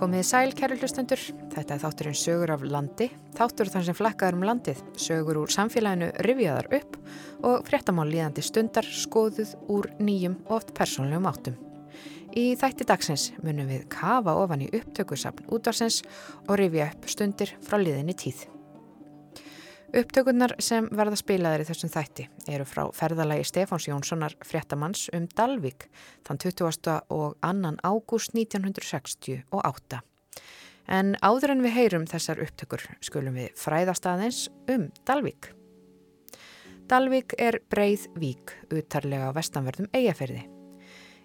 Komið sæl, kæru hlustendur. Þetta er þátturinn sögur af landi. Þáttur þann sem flakkaður um landið. Sögur úr samfélaginu rivjaðar upp og fréttamál líðandi stundar skoðuð úr nýjum og oft persónlegum áttum. Í þætti dagsins munum við kafa ofan í upptökusafn útvarsins og rivja upp stundir frá liðinni tíð. Upptökurnar sem verða spilaðir í þessum þætti eru frá ferðalagi Stefáns Jónssonar fréttamanns um Dalvik þann 20. og 2. ágúst 1968. En áður en við heyrum þessar upptökur skulum við fræðast aðeins um Dalvik. Dalvik er breið vík utarlega á vestanverðum eigafyrði.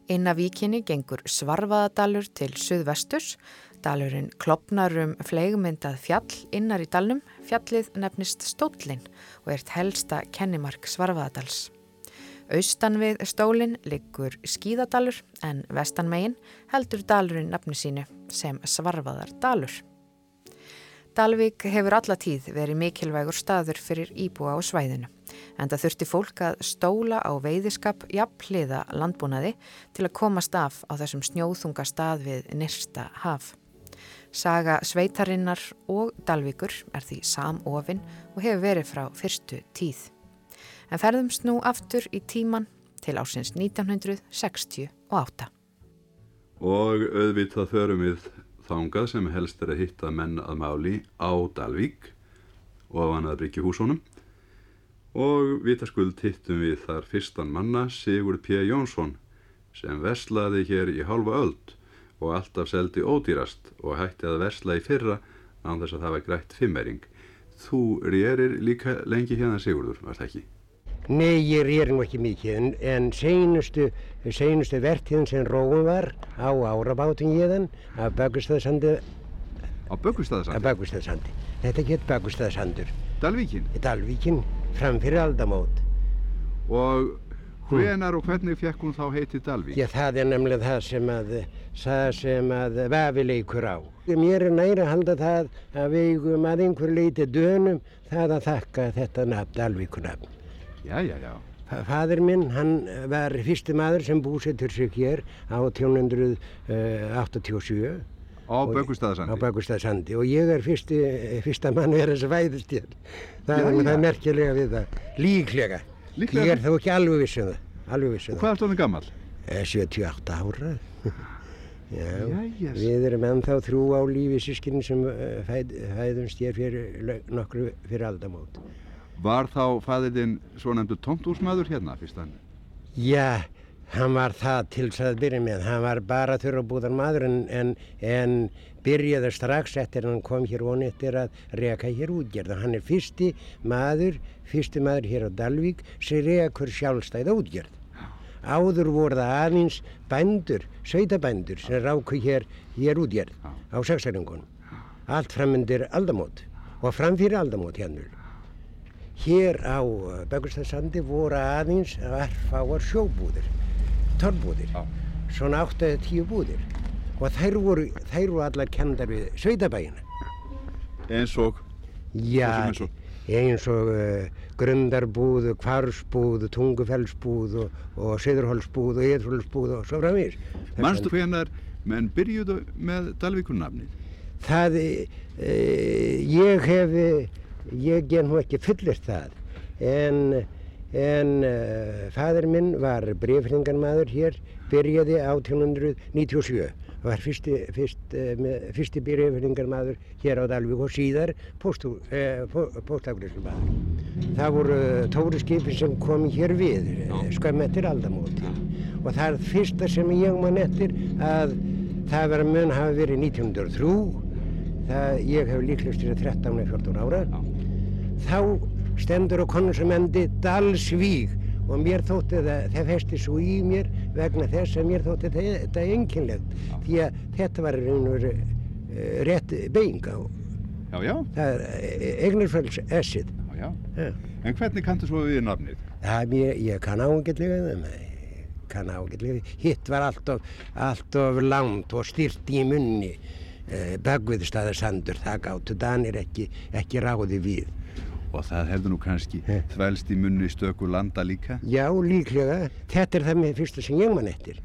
Inna víkinni gengur Svarfaðadalur til suðvesturs Dalurinn klopnar um fleigmyndað fjall innar í dalnum, fjallið nefnist Stóllin og ert helsta kennimark Svarfaðadals. Austan við stólinn liggur Skíðadalur en vestan megin heldur dalurinn nafni sínu sem Svarfaðardalur. Dalvik hefur alla tíð verið mikilvægur staður fyrir íbúa á svæðinu en það þurfti fólk að stóla á veiðiskap jafnliða landbúnaði til að komast af á þessum snjóðunga stað við nyrsta haf. Saga Sveitarinnar og Dalvíkur er því samofinn og hefur verið frá fyrstu tíð. En ferðumst nú aftur í tíman til ásins 1968. Og auðvitað förum við þangað sem helst er að hitta menn að máli á Dalvík og á annað Bryggjuhúsónum og vitaskuld hittum við þar fyrstan manna Sigur P. Jónsson sem veslaði hér í halva öld og alltaf seldi ódýrast og hætti að versla í fyrra án þess að það var grætt fimmering. Þú rýðir líka lengi hérna Sigurður, var það ekki? Nei, ég rýðir nú ekki mikið en, en seinustu, seinustu vertíðin sem róum var á árabátum ég þann af Böggustæðsandi. Á Böggustæðsandi? Af Böggustæðsandi. Þetta gett Böggustæðsandur. Dalvíkin? Dalvíkin, fram fyrir aldamót. Og Hvenar og hvernig fekk hún þá heiti Dalvík? Já, það er nefnilega það sem að, það sem að vafi leikur á. Mér er næri að halda það að við eigum að einhver leiti dönum það að þakka þetta nafn, Dalvíkunafn. Já, já, já. Fadur minn, hann var fyrsti maður sem búsettur sig hér á 1887. Á Böggustæðarsandi? Á Böggustæðarsandi og ég er fyrsti, fyrsta mann verið sem væðist hér. Það já, er já. merkilega við það, líklega. Líklega. Ég er þó ekki alveg vissum það. Alveg vissum það. Og hvað er stóðin gammal? 78 ára. Já, Jæja. við erum ennþá þrjú á lífi sískinn sem eh, fæð, fæðumst ég fyrir nokkru fyrir aldamót. Var þá fæðirinn svo nefndu tómtúrsmaður hérna fyrst hann? Já, hann var það til þess að byrja með. Hann var bara þurrabúðan maður en, en, en byrjaði strax eftir hann kom hér voni eftir að reka hér útgerð. Hann er fyrsti maður fyrsti maður hér á Dalvík sem rekur sjálfstæða útgjörð. Áður voru það aðeins bændur, sveitabændur sem ráku hér, hér útgjörð á sexaringunum. Allt framöndir aldamót og framfyrir aldamót hérna. Hér á Begurstaðsandi voru aðeins erfáar sjóbúðir, torrbúðir, svona 8-10 búðir og þær voru, þær voru allar kendar við sveitabæina. Eins og? Já, eins og? eins og uh, Grundarbúð, Kvarsbúð, Tungufellsbúð og, og Seðurhólsbúð og Eðrhólsbúð og svo framvís. Manstu hvenar menn byrjuðu með Dalvíkunnafnið? Það, uh, ég hef, ég gen nú ekki fullist það en, en uh, fadur minn var breyfringarmadur hér, byrjaði 1897 var fyrsti, fyrst, eh, fyrsti byrjafyrningarmadur hér á Dalvík og síðar. Eh, það voru eh, tóriskipin sem kom hér við, skömm eftir aldamóti. Og það er fyrsta sem ég man eftir að það verið mun hafi verið 1903, það, ég hef líklegst til 13-14 ára, þá stendur á konsumendi Dalsvík. Og mér þótti það, það festi svo í mér vegna þess að mér þótti þetta enginlegt því að þetta var einhver uh, rétt being á já, já. það er eh, eignarfölds essið já, en hvernig kanntu svo við nafnið? Það, ég, ég kann ágætlega það kann ágætlega hitt var allt of, allt of langt og styrt í munni uh, bagviðstæðarsandur það gáttu danir ekki, ekki ráði við Og það hefði nú kannski þvælst í munni stöku landa líka? Já, líklega. Þetta er það með fyrsta sem ég mann eftir.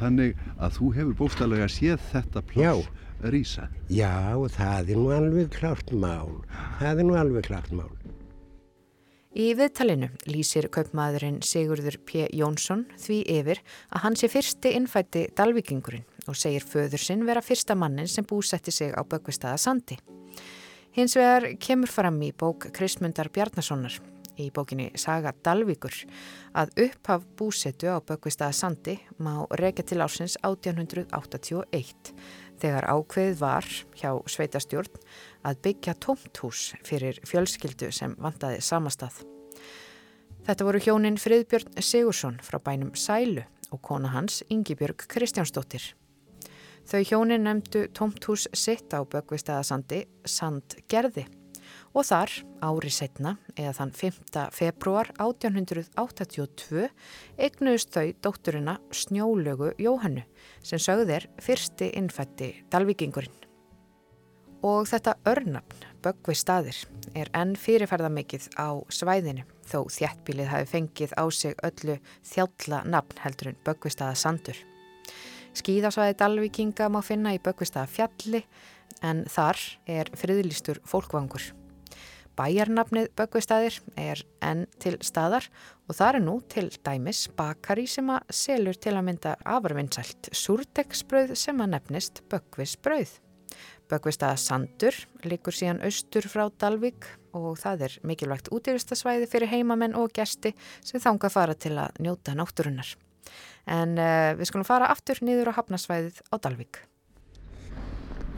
Þannig að þú hefur bóstalega séð þetta pláss rýsa. Já, það er nú alveg klart mál. Það er nú alveg klart mál. Í viðtalinu lýsir kaupmaðurinn Sigurður P. Jónsson því yfir að hann sé fyrsti innfætti dalvíkingurinn og segir föður sinn vera fyrsta mannin sem búsetti sig á Böggvistaða Sandi. Hins vegar kemur fram í bók Krismundar Bjarnasonar í bókinni Saga Dalvíkur að upphaf búsetu á Böggvistaða Sandi má rekja til ásins 1881 þegar ákveð var hjá sveitastjórn að byggja tómthús fyrir fjölskyldu sem vantaði samastað. Þetta voru hjónin Friðbjörn Sigursson frá bænum Sælu og kona hans Yngibjörg Kristjánsdóttir. Þau hjónin nefndu tómthús sitt á Böggvistaðasandi Sandgerði og þar ári setna eða þann 5. februar 1882 eignuðust þau dótturina Snjólögu Jóhannu sem sögðir fyrsti innfætti Dalvíkingurinn. Og þetta örnafn, Böggvi staðir, er enn fyrirferðamikið á svæðinu þó þjættbílið hafi fengið á sig öllu þjálla nafn heldur en Böggvi staða sandur. Skíðasvæði Dalvíkinga má finna í Böggvi staða fjalli en þar er friðlistur fólkvangur. Bæjarnafnið Böggvistæðir er enn til staðar og það er nú til dæmis bakari sem að selur til að mynda afarvinnsælt súrdegsbröð sem að nefnist Böggvisbröð. Böggvistæða Sandur likur síðan austur frá Dalvík og það er mikilvægt útífistasvæði fyrir heimamenn og gesti sem þánga fara til að njóta náttúrunnar. En uh, við skulum fara aftur niður á hafnasvæðið á Dalvík.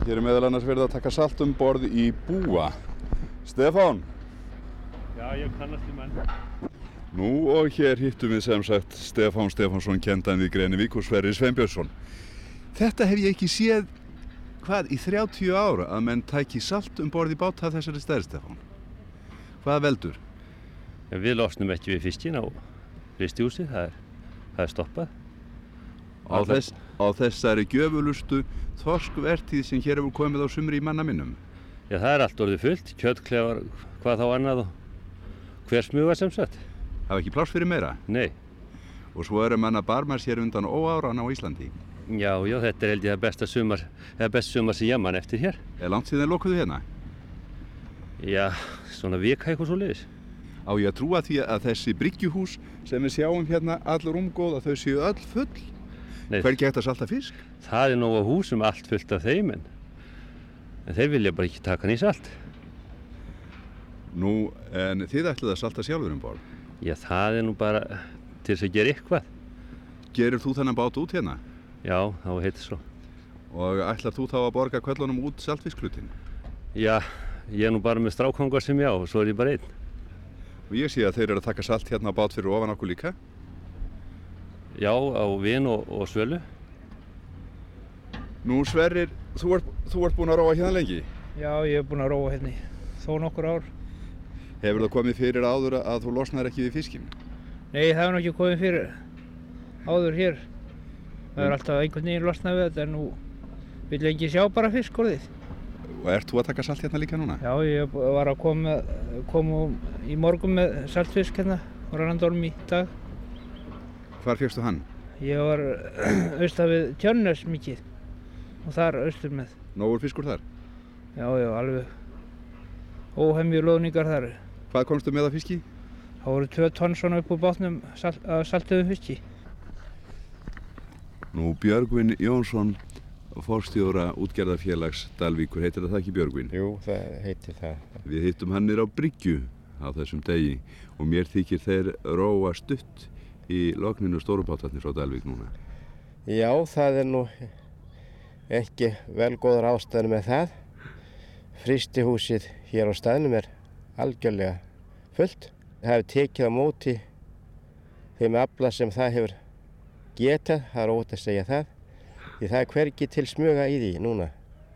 Hér er meðal annars verið að taka salt um borð í búa. Stefán? Já, ég kannast í menn. Nú og hér hittum við sem sagt Stefán Stefánsson kendan við Greinivík og Sverri Sveinbjörnsson. Þetta hef ég ekki séð, hvað, í 30 ára að menn tæki salt um borð í bát af þessari stæði, Stefán. Hvað veldur? Ja, við losnum ekki við fiskin á fristjúsi, það, það er stoppað. Á, þess, á þessari gjöfulustu þorskvertíð sem hér hefur komið á sumri í manna minnum. Já, það er allt orðið fullt, kjöttklefar, hvað þá annað og hver smuga sem sagt. Það var ekki pláss fyrir meira? Nei. Og svo eru manna barmar sér undan óáran á Íslandi? Já, já, þetta er held ég það besta sumar, eða best sumar sem ég mann eftir hér. Er langt síðan lokuðu hérna? Já, svona vika eitthvað svo leiðis. Á ég að trúa því að þessi bryggjuhús sem við sjáum hérna allur umgóð að þau séu öll full? Hver geta salta fisk? Það er nóga húsum allt fullt af þeim en en þeir vilja bara ekki taka hann í salt. Nú, en þið ætlaði að salta sjálfur um borð. Já, það er nú bara til þess að gera eitthvað. Gerir þú þennan bát út hérna? Já, þá heitir svo. Og ætlar þú þá að borga kvöllunum út saltfisklutin? Já, ég er nú bara með strákongar sem já og svo er ég bara einn. Og ég sé að þeir eru að taka salt hérna á bát fyrir ofan okkur líka. Já, á vin og, og svölu. Nú Sverrir, þú ert, þú ert búinn að róa hérna lengi. Já, ég hef búinn að róa hérna þó nokkur ár. Hefur það komið fyrir áður að þú losnar ekki við fiskinn? Nei, það hefur náttúrulega ekki komið fyrir áður hér. Það er alltaf einhvern veginn losnað við þetta en nú vil ég ekki sjá bara fisk orðið. Og ert þú að taka salt hérna líka núna? Já, ég var að koma, koma í morgun með saltfisk hérna á Rannandorm í dag. Hvar fyrstu hann? Ég var austað við Tjörnnes mikið og þar austur með. Nógur fiskur þar? Já, já, alveg óhemju loðningar þar. Hvað komstu með að fiski? Það voru tvö tonn svona upp úr bátnum salt, saltöðu fiski. Nú Björgvin Jónsson, fórstjóra útgerðarfélags Dalvíkur, heitir það ekki Björgvin? Jú, það heitir það. Við hittum hann nýra á Bryggju á þessum degi og mér þykir þeir róa stutt í lokninu stórubátarnir á Dalvík núna. Já, það er nú ekki vel góður ástæðan með það. Fristihúsið hér á staðnum er algjörlega fullt. Það hefur tekið á móti þeim afla sem það hefur getað, það er ótt að segja það. Því það er hvergi til smuga í því núna,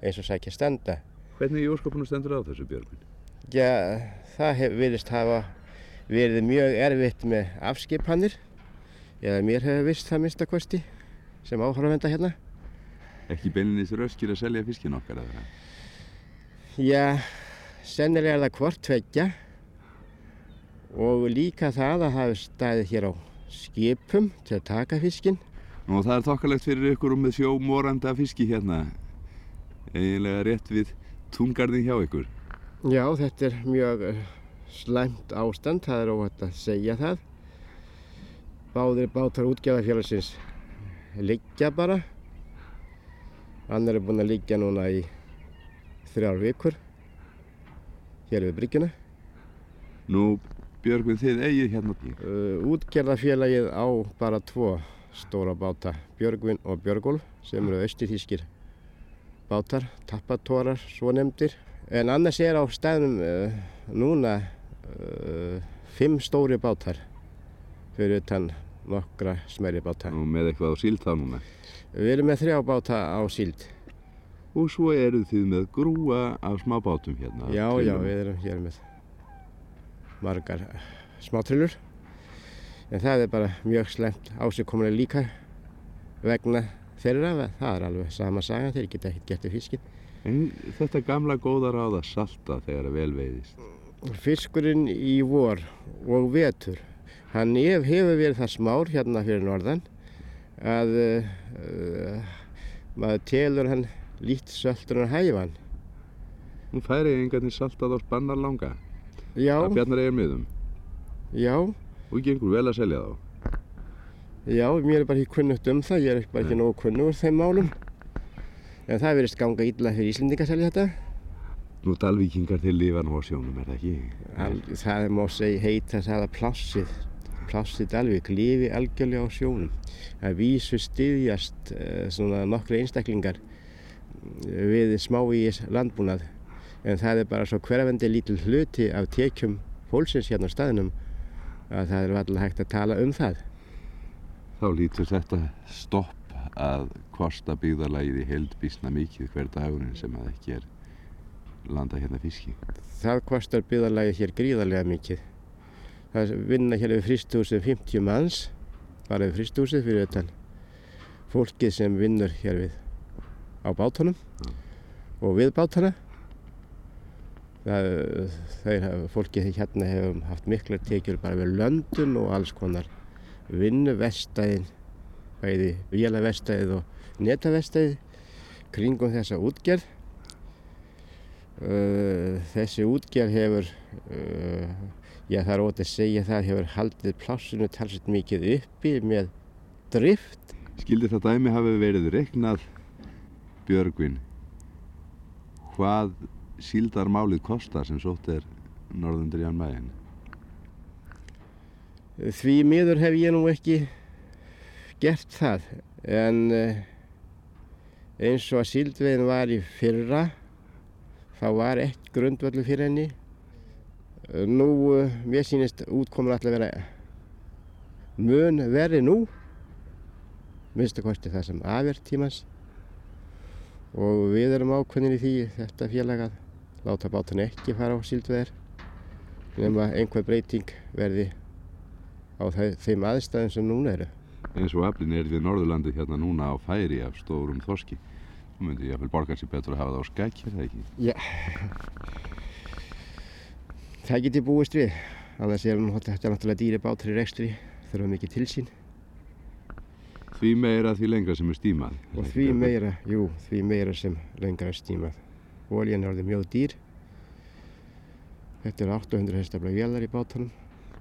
eins og sækja standa. Hvernig í óskopunum stendur á þessu Björgvin? Já, það hefur viðist hafa verið mjög erfitt með afskipanir, eða mér hefur vist það minnstakosti sem áhörfenda hérna. Ekki beilinins röskir að selja fiskin okkar eða? Já, sennilega er það hvort tveggja og líka það að hafa staðið hér á skipum til að taka fiskinn Nú það er þokkalegt fyrir ykkur um með sjómoranda fiski hérna, eiginlega rétt við túngarðin hjá ykkur. Já, þetta er mjög eh, slæmt ástand, það er óhætt að segja það. Báðir bátar útgjafafélagsins liggja bara. Annar er búinn að liggja núna í þrjár vikur hér við bryggjuna. Nú, Björgvin, þið eigið hérna. Uh, útgerðafélagið á bara tvo stóra báta, Björgvin og Björgólf, sem eru austiþískir bátar, tappatórar, svo nefndir. En annars er á stæðnum uh, núna uh, fimm stóri bátar fyrir utan nokkra smæri báta. Nú með eitthvað á síld þá núna. Við erum með þrjá báta á síld. Og svo eru þið með grúa af smá bátum hérna. Já, já, við erum hér með margar smátrillur. En það er bara mjög slemt ásikomulega líka vegna þeirra. Það er alveg sama saga, þeir geta ekkert gert við fiskinn. En þetta gamla góða ráð að salta þegar að vel veiðist. Fiskurinn í vor og vetur, hann ef, hefur verið það smár hérna fyrir norðan að uh, maður telur hann lít söltunar hæfan. Nú færi einhvern saltað á spannar langa. Já, Það bjarnar eigin miðum. já, Og gengur vel að selja þá. já, mér er bara ekki kunnugt um það, ég er bara ekki nógu kunnugur þeim málum. En það verðist ganga illa fyrir Íslendinga að selja þetta. Nú dalvíkingar til lifa nú á sjónum, er það ekki? Al, það má segja heita það að plássið, plássið Dalvík lifi algjörlega á sjónum. Það vísu styðjast uh, svona nokkru einstaklingar eh, við smávís landbúnað en það er bara svo hverfandi lítil hluti af tekjum fólksins hérna á staðinum að það er alltaf hægt að tala um það. Þá lítur þetta stopp að kosta byggðarlægið í held bísna mikið hver dagurinn sem að ekki er landa hérna fiski. Það kostar byggðarlagi hér gríðarlega mikið. Það vinna hér við fristúsið 50 manns, bara við fristúsið fyrir þetta fólkið sem vinnur hér við á bátunum og við bátana. Þeir, hafa- fólkið hérna hefur haft miklar tekjur bara við löndun og alls konar vinnuvestæðin, bæði vélavestæðið og netavestæðið kringum þessa útgerð. Uh, þessi útgerð hefur, uh, já það er ótt að segja það, hefur haldið plássinu talsett mikið uppi með drift. Skildi það dæmi hafi verið reiknað Björgvin hvað síldarmálið kostar sem sótt er norðundur Jan Mægin? Því miður hef ég nú ekki gert það en uh, eins og að síldvegin var í fyrra þá var eitt grundvöldu fyrir henni. Nú, uh, mér sýnist útkomin alltaf vera mun verri nú, minnstu kosti það sem afir tímans og við erum ákveðin í því þetta félag að láta bátana ekki fara á síldvegar nema einhver breyting verði á þeim aðstæðum sem núna eru. Eins og aflinn er við Norðurlandi hérna núna á færi af stórum þorski. Þú myndi ég að borga sér betur að hafa það á skæk, er það ekki? Já, það get ég búist við. Annars er þetta náttúrulega dýri bátur í rekstri, þurfa mikið til sín. Því meira því lengra sem er stímað. Og því meira, jú, því meira sem lengra er stímað. Oljan er orðið mjög dýr. Þetta eru 800 hestafla vélar í bátunum.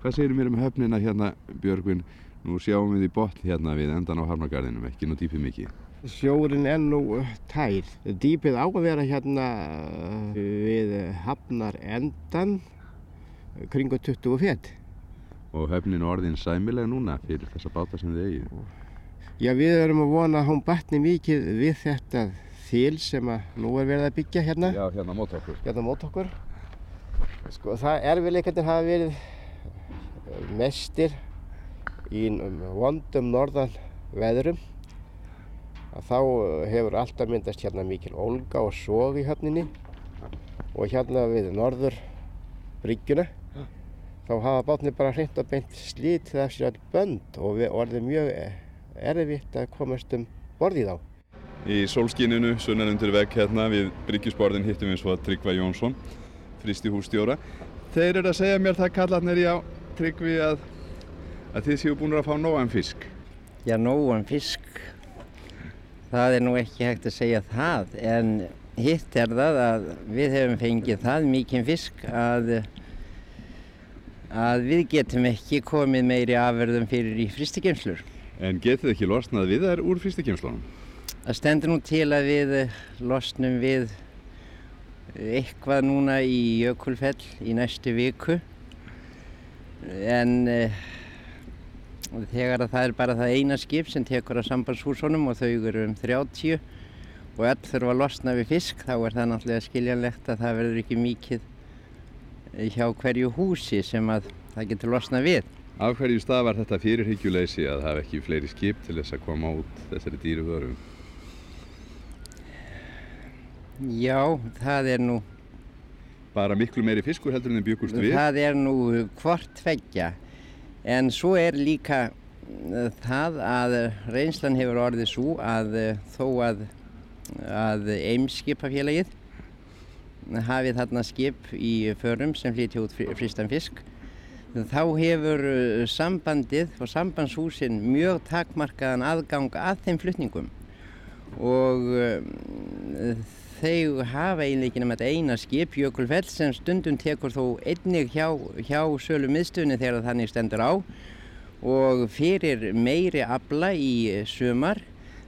Hvað segir mér um höfnina hérna, Björgvin? Nú sjáum við í botn hérna við endan á Harnagarðinum, ekki nú dýpið mikið. Sjórin er nú uh, tær. Dýpið á að vera hérna uh, við hafnar endan kringu 20 fett. Og höfnin orðin sæmileg núna fyrir þessa báta sem þið eigið. Já, við erum að vona að hún batni mikið við þetta þil sem að nú er verið að byggja hérna, Já, hérna mót okkur. hérna mót okkur. Sko, það erfiðleikarnir hafa verið eh, mestir í vondum norðan veðrum. Að þá eh, hefur alltaf myndast hérna mikil ólga og sog í höfninni og hérna við norður bryggjuna þá hafa bátnir bara hreint og beint slítið af sér all bönd og við orðið mjög eh, erfitt að komast um borðið á. Í sólskininu, sunnan undir vegg hérna við Bryggjusborðin hittum við svo Tryggva Jónsson, fristi hússtjóra. Þeir eru að segja mér það kallarnir já, Tryggvi, að, að þið séu búin að fá nógan fisk. Já, nógan fisk. Það er nú ekki hægt að segja það en hitt er það að við hefum fengið það mikinn fisk að, að við getum ekki komið meiri afverðum fyrir í fristikemslur. En getið ekki losnað við þær úr fristikemslunum? Það stendur nú til að við losnum við eitthvað núna í Jökulfell í næstu viku en uh, þegar það er bara það eina skip sem tekur á sambandshúsunum og þau eru um 30 og öll þurfa að losna við fisk þá er það náttúrulega skiljanlegt að það verður ekki mikið hjá hverju húsi sem að það getur losna við. Af hverju stað var þetta fyrirhyggjuleysi að hafa ekki fleiri skip til þess að koma út þessari dýru vörum? Já, það er nú... Bara miklu meiri fiskur heldur en þið byggust við? Það er nú hvort feggja. En svo er líka það að reynslan hefur orðið svo að þó að, að Eimskipafélagið hafið þarna skip í förum sem flytja út fristan fisk þá hefur sambandið og sambandshúsin mjög takmarkaðan aðgang að þeim flutningum og um, þau hafa eiginlega ekki nema þetta eina skip, Jökulfell, sem stundum tekur þó einnig hjá, hjá sölu miðstöðunni þegar þannig stendur á og fyrir meiri abla í sumar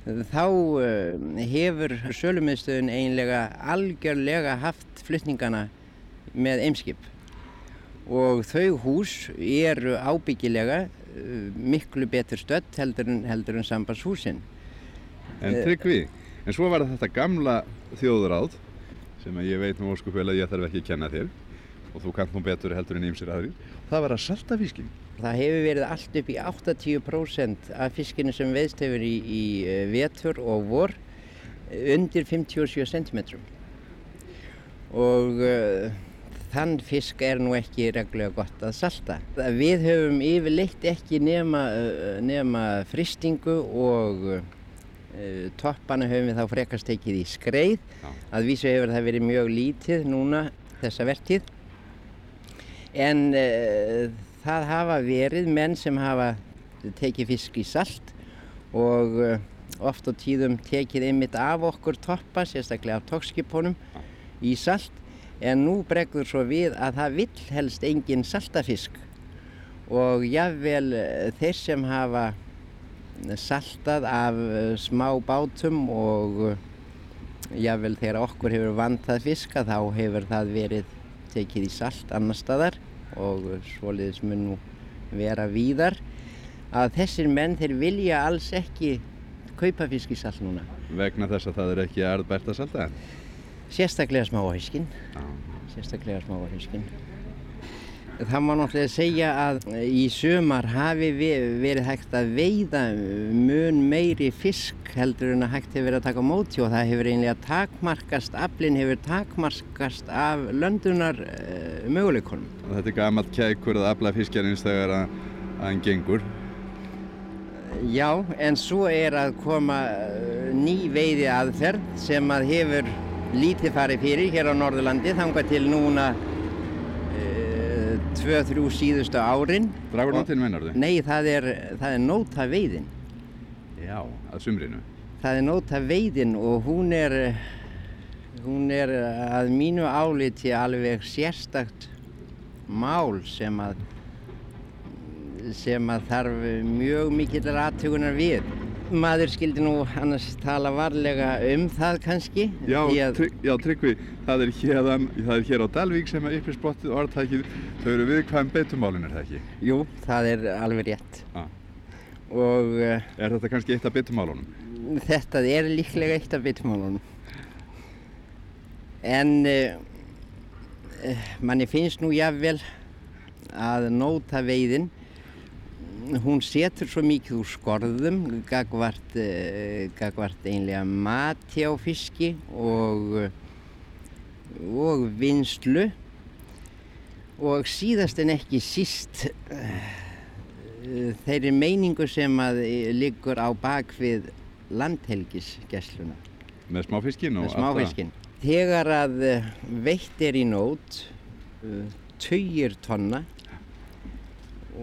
þá uh, hefur sölumiðstöðun eiginlega algjörlega haft flutningana með eimskip og þau hús eru ábyggilega uh, miklu betur stödd heldur en, en sambandshúsin. En tryggvi, en svo var þetta gamla þjóðuráð sem ég veit nú óskup vel að ég þarf ekki að kenna þér og þú kannt nú betur heldur en ýmsir aðrir. Það var að salta fiskin. Það hefur verið allt upp í 80% af fiskinu sem veðst hefur í, í vetur og vor undir 57 cm og uh, þann fisk er nú ekki reglulega gott að salta. Við höfum yfirleitt ekki nema, nema fristingu og toppana höfum við þá frekast tekið í skreið. Já. Að vísu hefur það verið mjög lítið núna þessa vertíð. En uh, það hafa verið menn sem hafa tekið fisk í salt og uh, oft á tíðum tekið einmitt af okkur toppa, sérstaklega af tókskipunum í salt en nú bregður svo við að það vill helst engin saltafisk og jáfnvel þeir sem hafa saltað af smá bátum og jáfnvel þegar okkur hefur vantað fiska þá hefur það verið tekið í salt annar staðar og svoliðis mun nú vera víðar að þessir menn þeir vilja alls ekki kaupa fisk í salt núna. Vegna þess að það er ekki arðbært að salta? Sérstaklega smáhauskinn. Sérstaklega smáhauskinn. Það má náttúrulega segja að í sömar hafi verið hægt að veiða mun meiri fisk heldur en að hægt hefur verið að taka móti og það hefur einlega takmarkast, aflinn hefur takmarkast af löndunar uh, möguleikonum. Þetta er gammalt kækur að afla fiskjarins þegar að hann gengur? Já, en svo er að koma ný veiði aðferð sem að hefur lítið farið fyrir hér á Norðurlandi þangað til núna tvö, þrjú síðustu árin. Dragurnóttin meinar þau? Nei, það er, það er nóta veiðin. Já, að sumrinu? Það er nóta veiðin og hún er, hún er að mínu áliti alveg sérstakt mál sem að, sem að þarf mjög mikillar aðtökunar við. Maður skildi nú annars tala varlega um það kannski. Já, trygg, já Tryggvi, það er, hérðan, það er hér á Dalvík sem er uppi spottið orðtækið. Þau eru viðkvæm beitumálinn, er það ekki? Jú, það er alveg rétt. Ah. Og, uh, er þetta kannski eitt af beitumálunum? Þetta er líklega eitt af beitumálunum. En uh, manni finnst nú jáfnvel að nóta veiðin hún setur svo mikið úr skorðum gagvart, uh, gagvart einlega mati á fiski og, og vinslu og síðast en ekki síst uh, þeirri meiningu sem að liggur á bakvið landhelgisgessluna. Með smáfiskinn og Með smáfiskinn. Þegar að veitt er í nót töyir tonna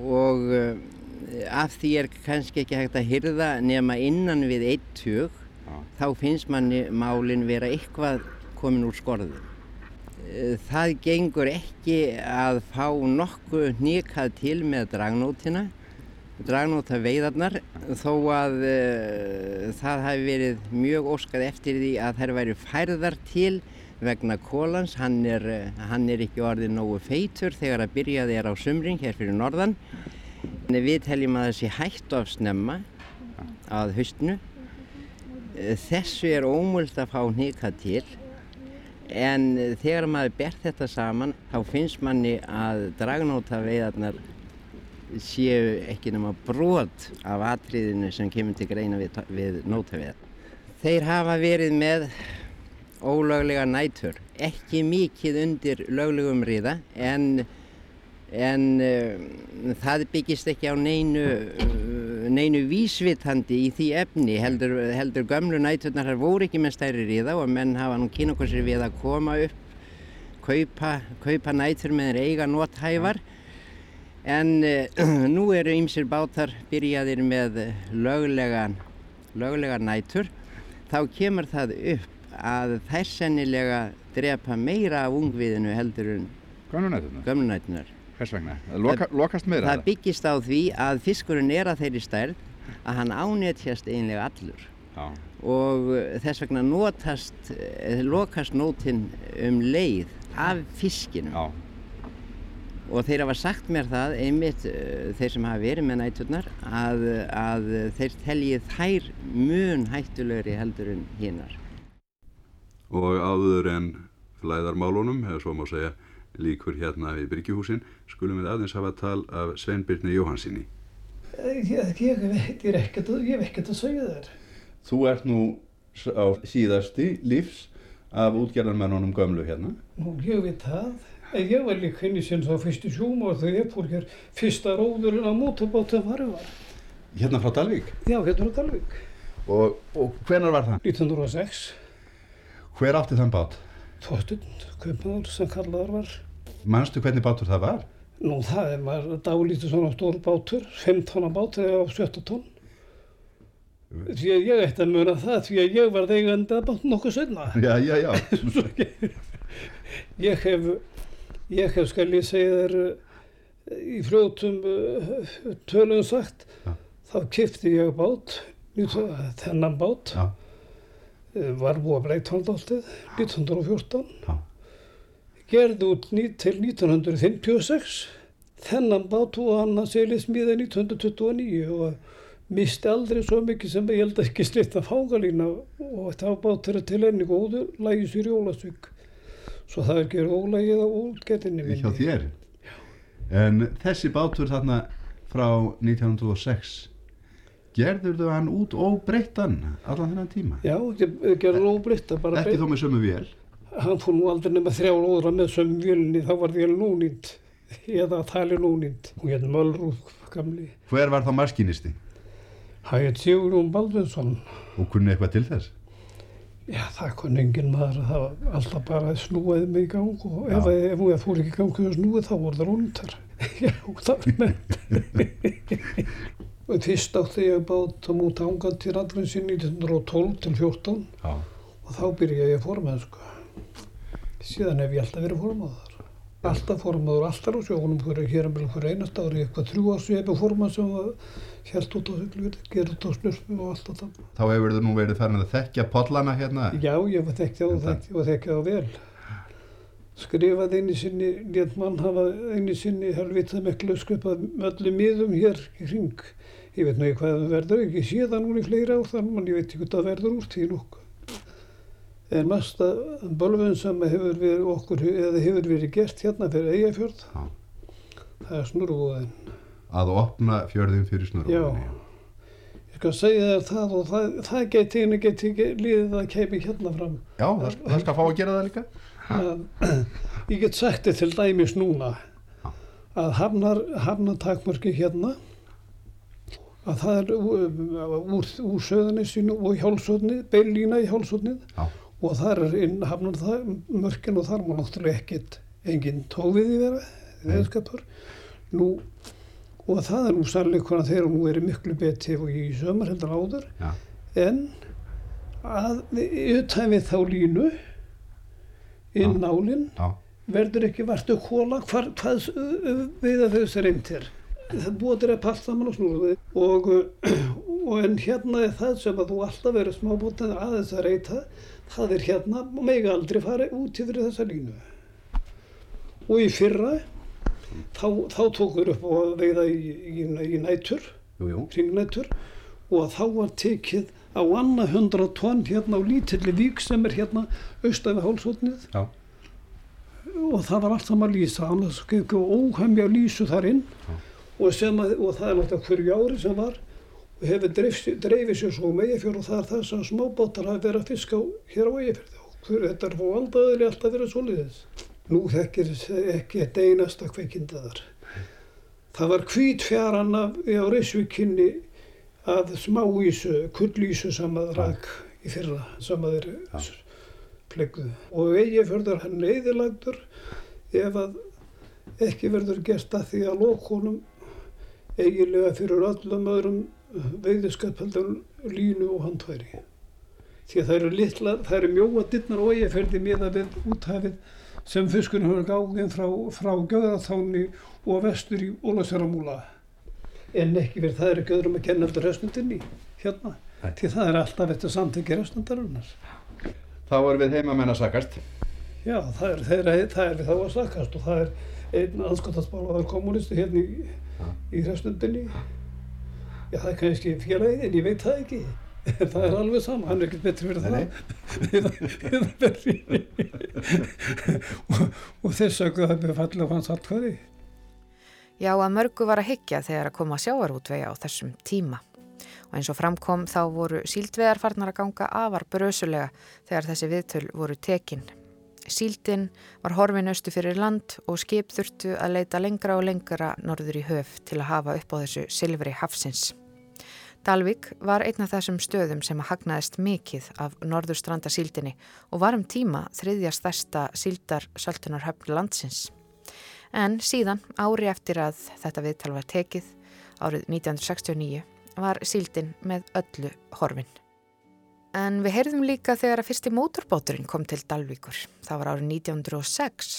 og af því er kannski ekki hægt að hyrða nema innan við eitt tjög þá finnst manni málinn vera eitthvað komin úr skorðu. Eh, Það gengur ekki að fá nokkuð nýkað til með dragnótina, dragnóta veiðarnar, þó að uh, það hafi verið mjög óskað eftir því að þær væri færðar til vegna kólans. Hann er, uh, hann er ekki orðið nógu feitur þegar að byrjaði er á sumring hér fyrir norðan. Við teljum að það sé hægt of snemma að haustinu. Eh, Þessu er ómöld að fá nýkað til en eh, þegar maður ber þetta saman þá finnst manni að dragnóta veiðarnar séu ekki nema brot af atriðinu sem kemur til greina við, við nótaveiðar. Þeir hafa verið með ólöglega nætur, ekki mikið undir löglegum riða en, en uh, það byggist ekki á neinu, uh, neinu vísvitandi í því efni heldur, heldur gömlu næturnar þar voru ekki með stærri riða og menn hafa nú sér við að koma upp kaupa, kaupa nætur með eiga nóthæfar en uh, nú eru ymsir bátar byrjaðir með löglegan, löglegan nætur þá kemur það upp að þær sennilega drepa meira af ungviðinu heldur en Gömlunætunar? gömlunætunar. Hvers vegna? Loka, lokast meira? Það byggist á því að fiskurinn er að þeirri stærð að hann ánetjast einlega allur Já. og uh, þess vegna notast, eh, lokast nótin um leið af fiskinum Já. og þeir hafa sagt mér það einmitt uh, þeir sem hafa verið með næturnar að, að þeir teljið þær mun hættulegri heldur en hinnar. og áður en flæðarmálunum, eða svo má segja líkur hérna við Bryggjuhúsin, skulum við aðeins hafa tal af Sveinbyrni Jóhansinni. Ég, ég, veit, ég, ekkert, að- ég hef ekkert að segja þér. Þú ert nú á síðasti lífs af útgerðarmennunum gömlu hérna. Nú, ég veit það. En ég var líka henni sinns á fyrstu sjúma og þegar ég fór hér fyrsta róðurinn á mótorbátum farið var. Hérna frá Dalvík. Já, hérna á Dalvík. Og, og hvenar var það? 1906. Hver átti þann bát? Þorstun, kaupmaður sem kallaður var. Manstu hvernig bátur það var? Nú, það var dálítið svona stór bátur, 15 bátur eða á 17 tonn. Því að ég ætti að muna það, því að ég var eigandi að bát nokkuð senna. Já, já, já. Ég hef, ég hef skal ég segja þér eh, í fljótum uh, tölum sagt, Já. þá kipti ég bát, þennan bát, Já. eh, var búið að breyta hann dáltið, 1914, Já. Gerði út til 1956, þennan bát og hann að selja smíða 1929 og misti aldrei svo mikið sem ég held að ekki slitt að fágalína og það bát þeirra til enni góður, lægi sér í Ólasvík. Svo það er gerð ólægið á útgettinni minni. Hjá þér. En þessi bátur þarna frá 1906, gerður þau hann út óbreyttan allan þennan tíma? Já, óbritt að bara Ekki þó með sömu vél? Hann fór nú aldrei nema þrjá lóðra með sömu vélni, þá var vél núnýnd, eða tali núnýnd. Hún hérna Mölrúð, gamli. Hver var þá maskinisti? Það heit Sigurjón Baldvinsson. Og kunni eitthvað til þess? Já, það kon engin maður, það var alltaf bara snúaði mig í gang og Já. ef, ef hún fór ekki í gang og snúið þá voru það rúndar. Já, það var með. og fyrst átti ég bát á múti ángan til allra sinni 1912 til 14 Já. og þá byrjaði ég formennsku. Síðan hef ég alltaf verið formaður. Alltaf formaður, alltaf á fyrir hér um fyrir einast ári, eitthvað þrjú árs ég hefði formann sem helt út á Siglufjörði, gerði út á Snurfu og allt þetta. Þá hefur þau nú verið farin að þekkja pollana hérna? Já, ég var þekkja og þekkja og þekkja það vel. Skrifaði einu sinni, létt mann hafa einu sinni helvitað miklu skrifað öllum miðum hér í hring. Ég veit ekki hvað það verður, ekki núna í fleiri ár þannig, en ég veit ekki hvað það verður úr því nokkuð. En mesta bölvun sem hefur verið okkur, eða hefur verið gert hérna fyrir Eyjafjörð, Já. það er snurrúðin. Að opna fjörðin fyrir Já. snurrúðinni? Ég skal segja þér það og það, það geti einu geti liðið að kemi hérna fram. Já, það, það skal fá að gera það líka? að ég get sagt þið til dæmis núna að hafnar, hafnatakmörki hérna að það er úr, úr, úr söðunissinu og hjálpsotni, beilína í hjálpsotnið Já. Og þar er inn hafnar það mörkin og þar má náttúrulega ekkert engin tófiði vera, veðskapur. Nú og það er nú sannleikona þegar nú er miklu betið og í sömur heldur áður Já. en að utan við þá línu inn Já. nálinn Já. verður ekki vartu hóla hvað við að þau reynd er það búið að passa saman og snúðu og, og en hérna er það sem að þú alltaf verður smábótið aðeins að reyta það er hérna og megi aldrei fara út yfir þessa línu. Og í fyrra þá, þá tókur upp og veiða í, í, í nætur kringnætur og þá var tekið á annað hundra tonn hérna á lítilli vík sem er hérna austafi hálsotnið Já. og það var allt saman lýsa annars ekki óhemja lýsu þar inn. Og, sem að, og það er náttúrulega hverju ári sem var hefur dreifið sér svo um Eyjafjörð og það er það sem smábátar hafi verið að fiska hér á Eyjafjörð og hver, þetta er fóð aldaðilega alltaf verið svoleiðis. Nú þekkir ekki eitt einasta kveikindaðar það var hvít fjaran af, á Reysvíkinni að smáísu, kullísu sem að rak í fyrra sem að þeir plegguðu og Eyjafjörður hann eðilagdur ef að ekki verður gert að því að lókonum eiginlega fyrir öllum öðrum veiðskapheldur línu og handværi. Því að það eru litlar, það eru mjóa dittnar og eigaferði miða við úthafið sem fiskunum hefur gáðið frá, frá Gjöðarþáni og vestur í Ólasjárumúla. En ekki verið það er ekki öðrum að kenna eftir höstundinni hérna. Nei. Því það er alltaf eftir samtækja höstundarinnar. Þá erum við heimamenn að sakast. Já, það er, það er, það er við þá að sakast og það er einn anskotaspálaður kommunisti hérna í, í hrefstundinni. Já, það er kannski félagið en ég veit það ekki. Það er alveg sama, hann er ekkert betri fyrir það. Og, og þess að það er fallið á hans allkvæði. Já, að mörgu var að hyggja þegar að koma sjávarútvega á þessum tíma. Og eins og framkom þá voru síldveðar farnar að ganga afar brösulega þegar þessi viðtöl voru tekin. Síldin var horfin austu fyrir land og skip þurftu að leita lengra og lengra norður í höf til að hafa upp á þessu silfri hafsins. Dalvik var einn af þessum stöðum sem hagnaðist mikið af norðurstranda síldinni og var um tíma þriðja stærsta síldar söltunarhöfn landsins. En síðan, ári eftir að þetta viðtal var tekið, árið 1969, var síldin með öllu horfin. En við heyrðum líka þegar að fyrsti mótorbáturinn kom til Dalvíkur. Það var árið 1906.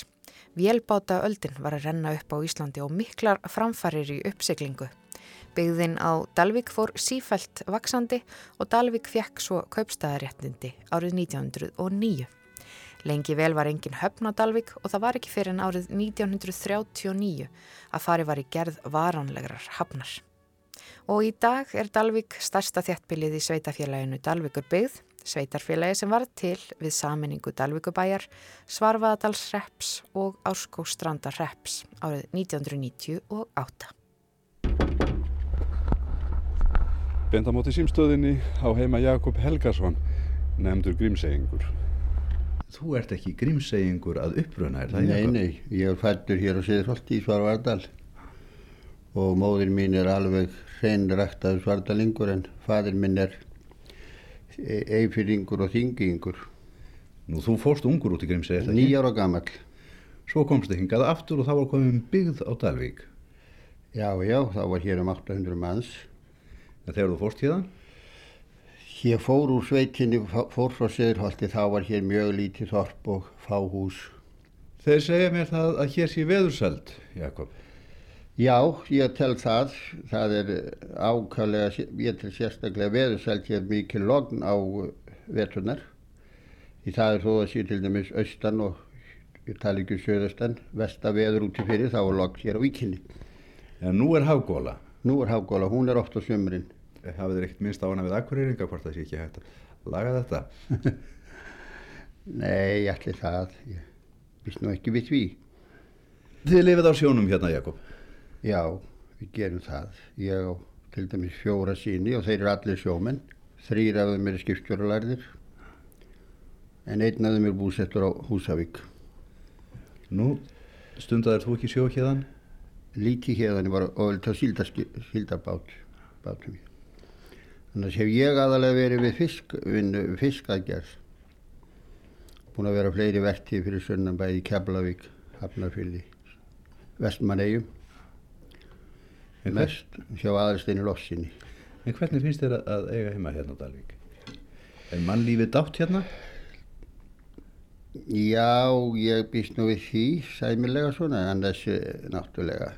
Vélbáta öldin var að renna upp á Íslandi og miklar framfarir í uppsiglingu. Byggðin á Dalvík fór sífælt vaksandi og Dalvík fekk svo kaupstæðaréttindi árið 1909. Lengi vel var engin höfn á Dalvík og það var ekki fyrir en árið 1939 að fari var í gerð varanlegrar hafnar. Og í dag er Dalvík stærsta þjættbilið í sveitafélaginu Dalvíkur byggð, sveitarfélagi sem var til við saminningu Dalvíkubæjar, Svarfaðadalsreps og Árskóstrandarreps árið 1998. Bendamóti símstöðinni á heima Jakob Helgason, nefndur grímseyingur. Þú ert ekki grímseyingur að uppruna, er það Nei, Jakob? nei, ég er fættur hér á Sýðholti í Svarvardal og móðir mín er alveg hreinræktaður svardalingur en fadir minn er eifyringur og þingingur, Nú, þú fórst ungur út í grímsey, er það ekki? nýjára gamall. Svo komstu hingað aftur og þá var komin byggð á Dalvík. Já, já, þá var hér um 800 manns. En þegar þú fórst hérðan? Ég fór úr sveitinni, fór frá Sýðholti, þá var hér mjög lítið þorp og fáhús. Þeir segja mér það að hér sé veðurseld, Jakob. Já, ég tel það. Það er ákvæmlega, ég tel sérstaklega veðursælt hér mikið logn á veturnar. Í það er þó að sé til dæmis austan og ég tala ekki um söðastan, vestaveður úti fyrir, þá er logn hér á víkinni. En nú er hafgóla. Nú er hafgóla, hún er oft á sömurinn. Hafið þér ekkert minnst á hana við akkurýringa hvort það sé ekki hægt að laga þetta? Nei, allir það, ég vist nú ekki við því. Þið lifið á sjónum hérna, Jakob. Já, við gerum það. Ég á til dæmis fjóra síni og þeir eru allir sjómenn. Þrýr af þeim eru skipstjóralærðir en einn af þeim er búsettur á Húsavík. Nú, stundaðir þú ekki sjó hérðan? Lítið hérðan var oföld á síldarbát, bátum ég. Þannig hef ég aðalega verið við fisk, fiskaðgerð. Búin að vera fleiri vertíð fyrir sunnan bæði Keflavík, Hafnarfylli, Vestmannegjum. mest hjá aðalsteinu Lossinni. En hvernig finnst þér að eiga heima hérna á Dalvík? Er mannlífið dátt hérna? Já, ég býst nú við því sæmilega svona, en þessi náttúrulega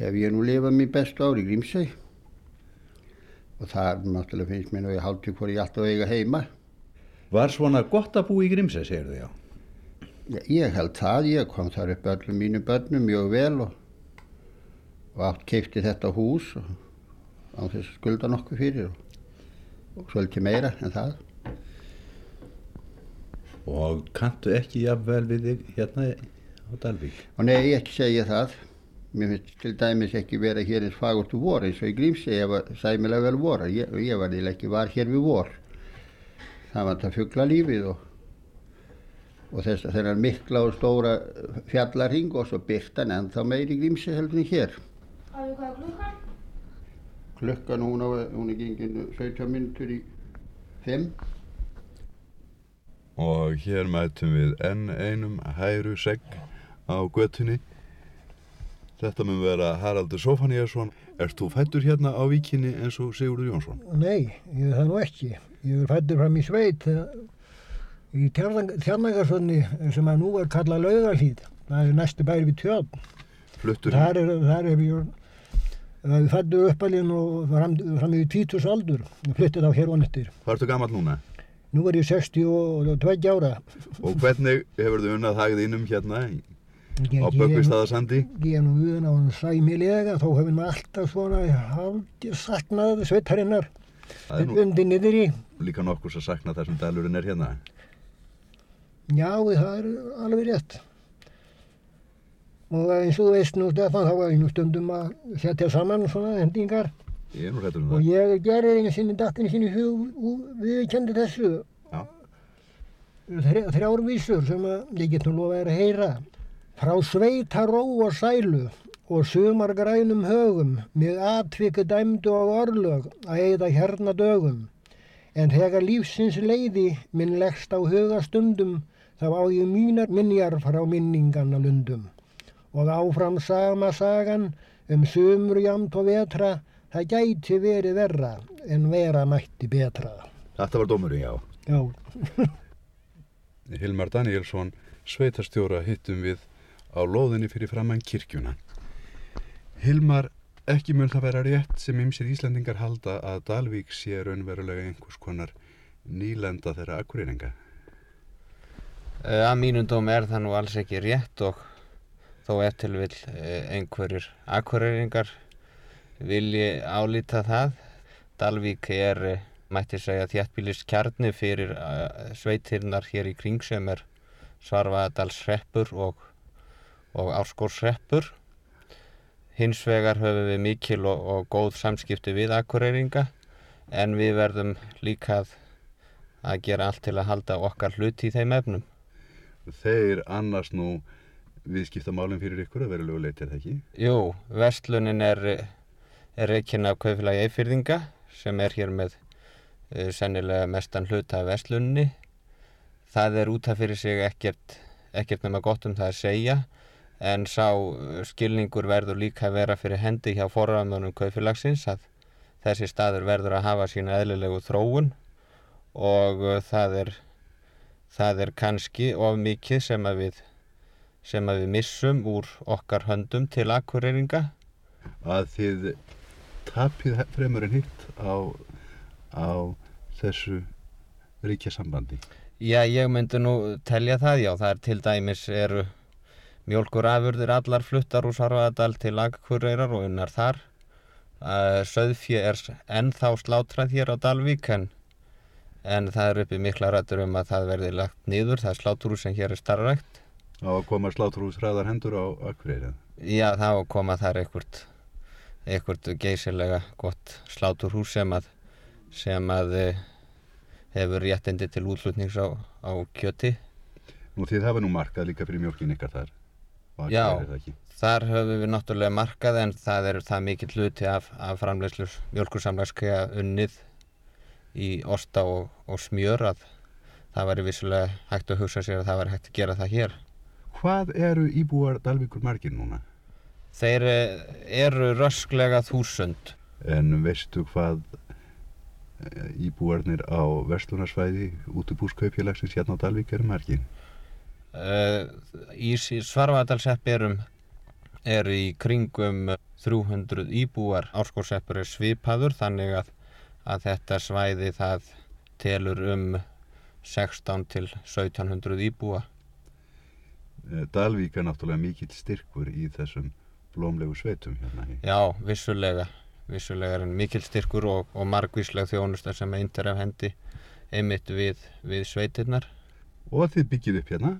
hef ég nú lifað mér bestu ári í Grímsæ og það náttúrulega finnst mér nú ég hálfti hvort ég alltaf eiga heima. Var svona gott að búa í Grímsæ, segir þið já? Ég held það, ég kom þar upp öllum mínu börnum mjög vel og, og átt keipti þetta hús og á þess að skulda nokkuð fyrir og, og svolítið meira en það. Og kanntu ekki jafnvel við þig hérna á Dalvík? Og nei, ég ekki segja það. Mér finnst til dæmis ekki vera hér eins fagurt úr vor eins og í Grímsi ég var sæmilega vel vor. Ég, ég var eða ekki var hér við vor. Það var þetta fuggla lífið og, og þess að þennan mikla og stóra fjallarhing og svo byrtan en þá meiri Grímsi heldur hér. Hvað er klukkan? Klukkan hún, á, hún er gengin 17 minntur í 5. Og hér mætum við enn einum hæru segg á göttunni. Þetta mun vera Haraldur Sofaníasson. Erst þú fættur hérna á víkinni eins og Sigurður Jónsson? Nei, ég er það nú ekki. Ég er fættur fram í sveit í Tjarnagarsvöldni sem að nú er kallað Laugalhýð. Það er næstu bæri við tjörn. Fluttur? Þar er, þar er það er fættur uppalinn og fram, fram í tvítus aldur. Ég flyttið á hér vonettir. Hvað ertu gammal núna? Nú er ég 62 ára. Og hvernig hefur þú unnað hagið innum hérna á Böggvistaðarsandi? Ég er nú uðan á hann sæmilega, þó hefur maður alltaf svona haldið saknað sveitarinnar undir niður í. Líka nokkus að sakna þessum dalurinn er hérna? Já, það er alveg rétt. Og eins og þú veist nú Stefán, þá var ég nú stundum að setja saman svona hendingar. Ég er um. Og ég gerir einu sinni dattinu sinni hug viðkendi þessu. Já. Þrjárvísur sem ég get nú lofa að heyra. Frá sveita ró og sælu og sumar grænum högum með atvikið dæmdu á orlög að eigða hérna dögum. En þegar lífsins leiði minn leggst á hugastundum þá á ég mínar minjar frá minninganna lundum. Og áfram sama sagan um sumur jamt og vetra það gæti verið verra en vera mætti betra. Þetta var dómurinn, já. Já. Hilmar Danielsson, sveitarstjóra hittum við á loðinni fyrir framann kirkjuna. Hilmar, ekki mun það vera rétt sem ymsir Íslandingar halda að Dalvík sé raunverulega einhvers konar nýlenda þeirra akkurýringa? Að mínum dóm er það nú alls ekki rétt og þó eftir vil einhverjir akkurýringar vilji álita það. Dalvík er, mætti segja, þjættbílist kjarni fyrir sveitirnar hér í kring sem er Svarfaðadalsreppur og, og Árskórsreppur. Hins vegar höfum við mikil og, og góð samskipti við akkureyringa en við verðum líka að, að gera allt til að halda okkar hluti í þeim efnum. Þeir annars nú viðskiptamálinn fyrir ykkur að er það ekki? Jú, vestlunin er, er reikinn af kaufélagi eifyrðinga sem er hér með uh, sennilega mestan hluta af vestlunni. Það er út af fyrir sig ekkert, ekkert nema gott um það að segja en sá skilningur verður líka að vera fyrir hendi hjá forraðmönum kaufélagsins að þessi staður verður að hafa sína eðlilegu þróun og uh, það er, það er kannski of mikið sem að við sem að við missum úr okkar höndum til akkureyringa. Að þið tapið fremur en hitt á, á þessu ríkja sambandi? Já, ég myndi nú telja það, já. Það er til dæmis eru mjölkurafurðir allar fluttar úr Sarvaðadal til akkureyrar og unnar þar. Söðfjö er ennþá slátrað hér á Dalvík en, en það er uppi mikla rættur um að það verði lagt niður. Það er slátrús sem hér er starfrækt. Á að koma slátrús hraðar hendur á akkureyrið? Já, það á að koma þar einhvert, einhvert geysilega gott sláturhús sem að, sem að hefur réttindi til útlutnings á, á kjöti. Nú þið hafa nú markað líka fyrir mjölkin ykkar þar? Já, þar höfum við náttúrulega markað en það er það mikill hluti af, af framlegslu mjölkursamlægskega unnið í osta og, og smjör að það væri vissulega hægt að hugsa sér að það væri hægt að gera það hér. Hvað eru íbúar Dalvíkur margir núna? Þeir eh, eru rösklega þúsund. En veistu hvað eh, íbúarnir á Vestlunarsvæði út í búskaupfélagsins hérna á Dalvík eru margin? Uh, í Svarvadalseppirum eru í kringum 300 íbúar. Árskórseppur er svipaður þannig að, að þetta svæði það telur um 16 til 1700 íbúa. Eh, Dalvík er náttúrulega mikill styrkur í þessum blómlegu sveitum hérna. Já, vissulega. Vissulega er hann mikill styrkur og, og margvísleg þjónustar sem eindir af hendi einmitt við, við sveitirnar. Og þið byggið upp hérna?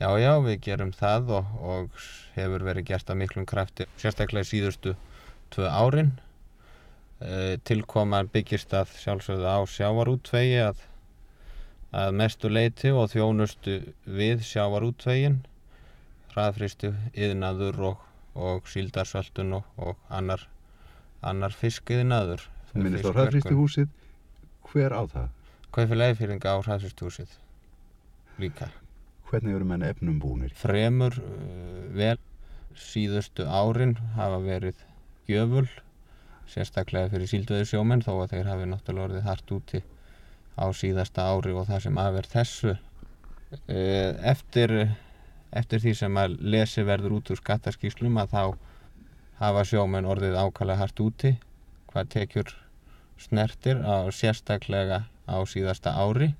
Já, já, við gerum það og, og hefur verið gert að miklum krafti, sérstaklega síðustu tvö árin. E, tilkoman byggist að sjálfsögðu á sjávarútvegi að, að mestu leiti og þjónustu við sjávarútvegin, hraðfristu, yðnaður og, og síldarsöldun og, og annar, annar fiskiðnaður. Þú minnist á hraðfristu húsið, hver á það? Kaufið leiðfýringa á hraðfristu húsið líka. Hvernig eru menn efnum búinir? Fremur uh, vel síðustu árin hafa verið gjöful, sérstaklega fyrir sílduði sjómenn þó að þeir hafi náttúrulega orðið hart úti á síðasta ári og það sem aðverð þessu. Uh, eftir, eftir því sem að lesi verður út úr skattaskíslum að þá hafa sjómenn orðið ákala hart úti hvað tekjur snertir á sérstaklega á síðasta ári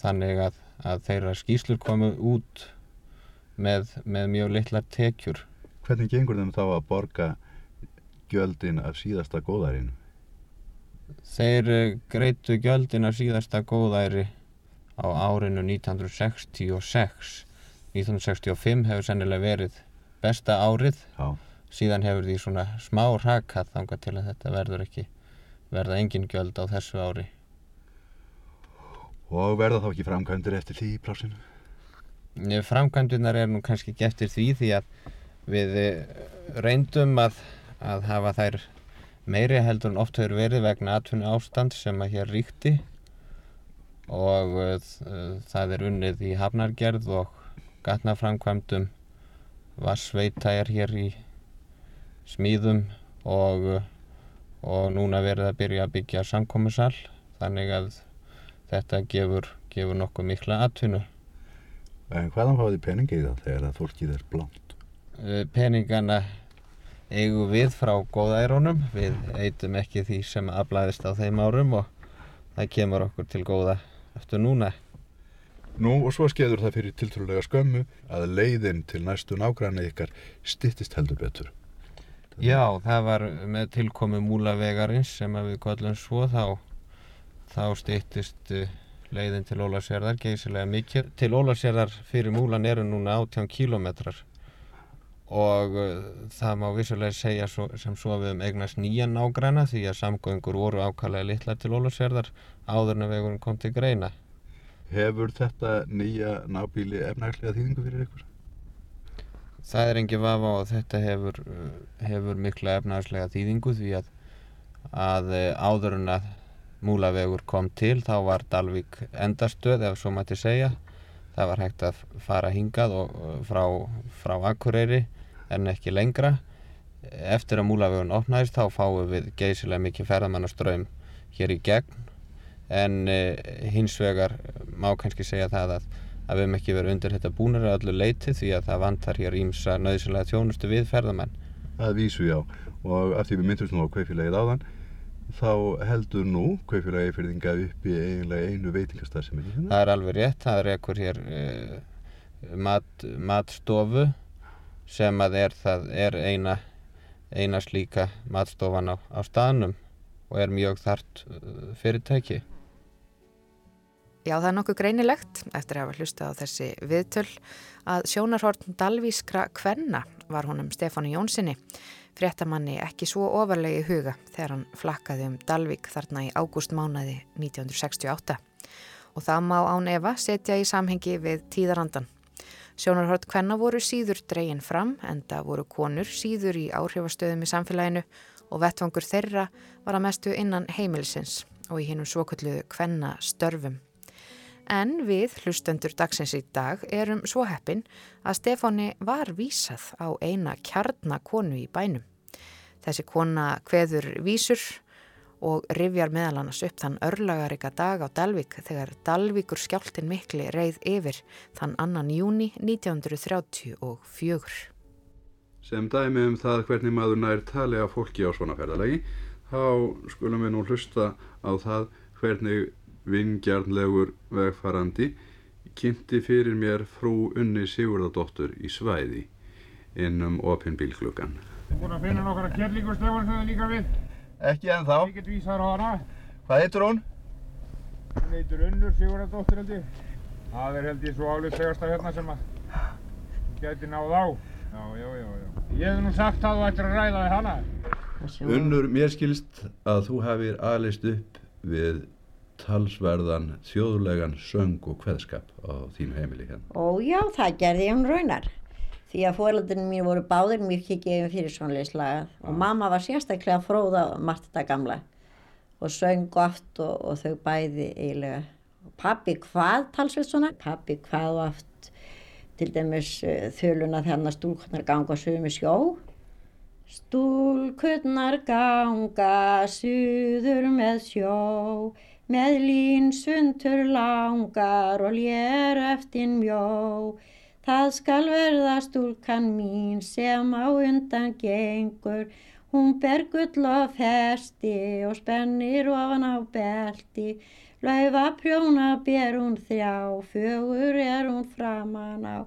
þannig að að þeirra skýslur komu út með, með mjög litlar tekjur. Hvernig gengur þeim þá að borga gjöldin af síðasta góðærinu? Þeir eh, greitu gjöldin af síðasta góðæri á árinu 1966. 1965 hefur sennilega verið besta árið. Já. Síðan hefur því svona smá rakað þanga til að þetta verður ekki verða engin gjöld á þessu ári. Og verða þá ekki framkvæmdur eftir því í plásinu? Framkvæmdunar er nú kannski ekki eftir því því að við eh, reyndum að, að hafa þær meiri heldur en oft hefur verið vegna atvinni ástand sem að hér ríkti og uh, það er unnið í hafnargerð og gatnaframkvæmdum vassveita er hér í smíðum og, og núna verið að byrja að byggja samkominnssal þannig að þetta gefur, gefur nokkuð mikla atvinnu. En hvaðan fáið peningið það þegar að fólkið er blánt? Eh, peningana eigum við frá góðæronum, við eitum ekki því sem aflæðist á þeim árum og það kemur okkur til góða eftir núna. Nú og svo skeður það fyrir tiltrúlega skömmu að leiðin til næstu nágranni ykkar stittist heldur betur. Já, það var með tilkomi múlavegarins sem við kollum svo þá þá stýttist eh, leiðin til Ólarsjörðar geysilega mikið. Til Ólarsjörðar fyrir múlan eru núna 18 kílometrar og uh, það má vissulega segja svo, sem svo við um eignast nýjan ágræna því að samgöngur voru ákallega litla til Ólarsjörðar áður en vegurinn kom til greina. Hefur þetta nýja nábíli efnagslega þýðingu fyrir ykkur? Það er engi vafa og þetta hefur, eh, hefur mikla efnagslega þýðingu því að, að áður en að Múlavegur kom til þá var Dalvík endastöð ef svo mætti segja. Það var hægt að fara hingað og, frá, frá Akureyri en ekki lengra. Eftir að Múlavegun opnaðist þá fáum við geysilega mikið ferðamannaströym hér í gegn en eh, hins vegar má kannski segja það að, að við hefum ekki verið undir þetta búinir að öllu leiti því að það vantar hér ímsa nöðsynlega þjónustu við ferðamann. Það vísu já og af því við myndumst nú á kveifilegið áðan þá heldur nú Kaupfélagi Eifirðinga upp í eiginlega einu veitingastar sem er hérna? Það er alveg rétt, það er ekkur hér uh, mat, matstofu sem að er, er eina, eina slíka matstofan á, á staðnum og er mjög þart uh, fyrirtæki. Já, það er nokkuð greinilegt eftir að hafa hlusta á þessi viðtöl að sjónarhortn Dalvískra Kvenna var honum Stefáni Jónssoni fréttamanni ekki svo ofarlegi huga þegar hann flakkaði um Dalvik þarna í ágústmánaði 1968 og það má án Eva setja í samhengi við tíðarandan. Sjónarhort hvenna voru síður dregin fram en það voru konur síður í áhrifastöðum í samfélaginu og vettvangur þeirra var að mestu innan heimilisins og í hinnum svoköllu hvenna störfum. En við, hlustendur dagsins í dag, erum svo heppin að Stefáni var vísað á eina kjarnakonu í bænum. Þessi kona hveður vísur og rifjar meðal annars upp þann örlagarika dag á Dalvik þegar Dalvikur skjáltin mikli reið yfir þann annan júni 1934. Sem dæmi um það hvernig maður nær tali af fólki á svona ferðalagi, þá skulum við nú hlusta á það hvernig vingjarnlegur vegfarandi kynnti fyrir mér frú Unni Sigurðardóttur í svæði innum opinn bílklukkan. Þú búinn að finna nokkara kjærlíkur stefan sem það líka við? Ekki ennþá. Ég get vísar hana. Hvað heitur hún? Hún heitur Unnur Sigurðardóttir held ég. Það er held ég svo álitslegasta hérna sem að geti náð á. Já, já, já, já. Ég hef nú sagt að þú ættir að ræða við hana. Unnur, mér skilst að þú hafið aðlist upp við talsverðan þjóðlegan söng og kveðskap á þínu heimili hérna. Ó já, það gerði ég um raunar. Því að fóröldinu mín voru báðir mjög gefið fyrir svonleislaga og mamma var sérstaklega fróða margt þetta gamla og söng oft og, og þau bæði eiginlega. Pappi hvað talsveit svona? Pappi hvað oft til dæmis uh, þöluna þennan stúlkunar ganga sögum í sjó. Stúlkunar ganga suður með sjó með lín sundur langar og lér eftir mjó. Það skal verða stúlkan mín sem á undan gengur, hún ber gull og festi og spennir ofan á belti. Laufa prjóna ber hún þrjá, fögur er hún framan á,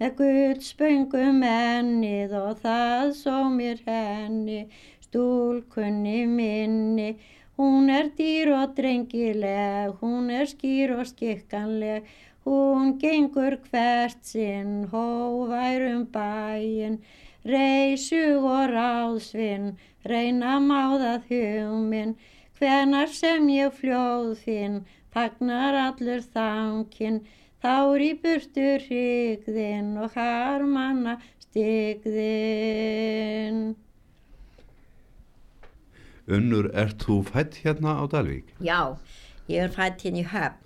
með gullspöngum ennið og það svo mér henni, stúlkunni minni. Hún er dýr og drengileg, hún er skýr og skikkanleg, hún gengur hvert sinn, hóværum bæinn, reysug og ráðsvinn, reyna máðað hugminn, hvenar sem ég fljóð finn, fagnar allur þankinn, þár í burtur hrigðinn og harmanna stigðinn. Unnur, ert þú fætt hérna á Dalvík? Já, ég er fætt hérna í höfn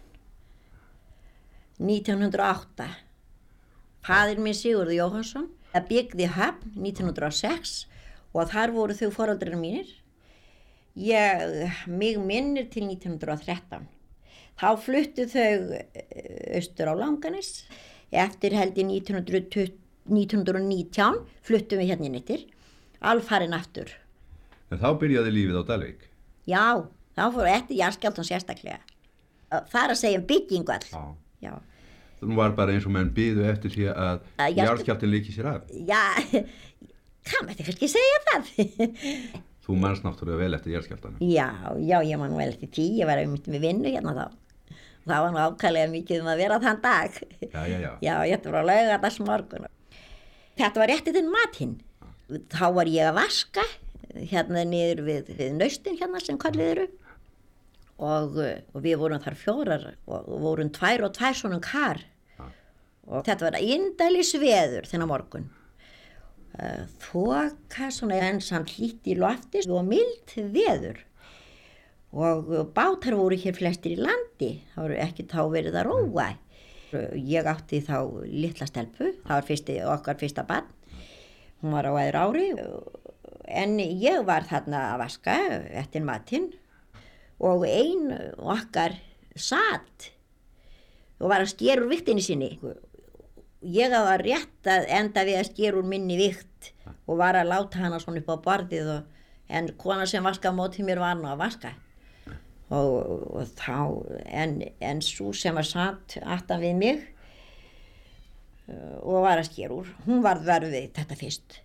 1908. Fadir minn Sigurður Jóhansson það byggði höfn 1906 og þar voru þau foraldurinn mínir. Ég, mig minnir til 1913. Þá fluttu þau austur á Langanis. Eftir heldi 1920, 1919 fluttum við hérna inn eittir. Alfarinn aftur. En þá byrjaði lífið á Dalvík? Já, þá fór eftir jarðskjáltan sérstaklega. Það er að segja um byggingu all. Já. Já. Það var bara eins og menn byðu eftir því að jarðskjáltin líki sér af. Já, hvað mætti kannski segja það? Þú mannst náttúrulega vel eftir jarðskjáltanum. já, já, ég man vel eftir tí, ég var einmitt með vinnu hérna þá. Það var nú ákvæðlega mikið um að vera þann dag. Já, já, já. Já, ég ætti bara að lauga þess morgun. Þetta var réttið þinn matinn. Þá var ég að vaska hérna niður við, við naustin hérna sem kallið eru. Og, uh, og við vorum þar fjórar og, og vorum tvær og tvær svona kar. Og þetta var indælis veður þennan morgun. Uh, Þoka svona ensamt hlýtt í lofti og mild veður. Og uh, bátar voru hér flestir í landi, það voru ekki þá verið að róa. Ég átti þá litla stelpu, það var fyrsti, okkar fyrsta barn, hún var á aður ári en ég var þarna að vaska eftir matinn og ein okkar satt og var að skera úr viktinni sinni. Ég var rétt að enda við að skera úr minni vikt og var að láta hana svona upp á borðið og, en kona sem vaska á móti mér var nú að vaska. Og, og þá, en, en svo sem var satt aftan við mig uh, og var að skera úr, hún var verið við þetta fyrst.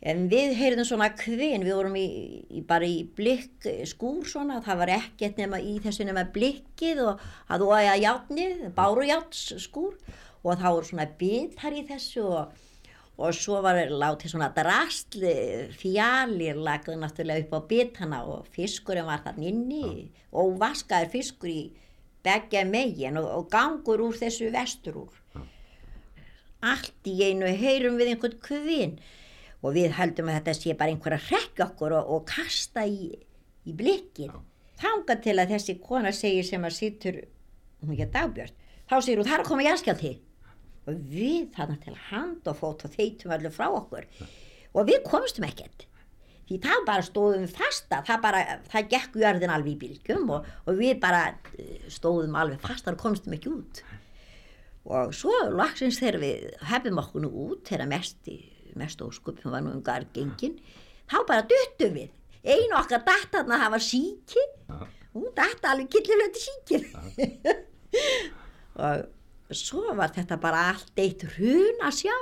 En við heyrðum svona kvinn, við vorum í, í, bara í blikk skúr svona, það var ekkert nema í þessu nema blikkið og að aðja játnið, bárujáts skúr. Og þá voru svona bitar í þessu og, og svo var látið svona drastli, fjalir lagði náttúrulega upp á bitana og fiskurinn var þarna inni og vaskaður fiskur í begja megin og, og gangur úr þessu vestur úr. Allt í einu heyrum við einhvern kvinn og við heldum að þetta sé bara einhver að rekja okkur og, og kasta í, í blikkið. Þanga til að þessi kona segir sem að sittur hún ekki dagbjörn, þá segir hún það er að koma jarðskjálfti og við þarna til hand og fót og þeitum allir frá okkur. Og við komstum ekkert. Því það bara stóðum fasta það bara, það gekk jörðin alveg í bylgjum og, og við bara eh, stóðum alveg fasta og komstum ekki út. Og svo lagsins þegar við hefðum okkur nú út þegar mest, mest óskupum var nú um gargengin þá bara duttum við. Einu okkar datarna það var síki hún datta alveg killilöndi síkin og svo var þetta bara allt eitt hrun að sjá.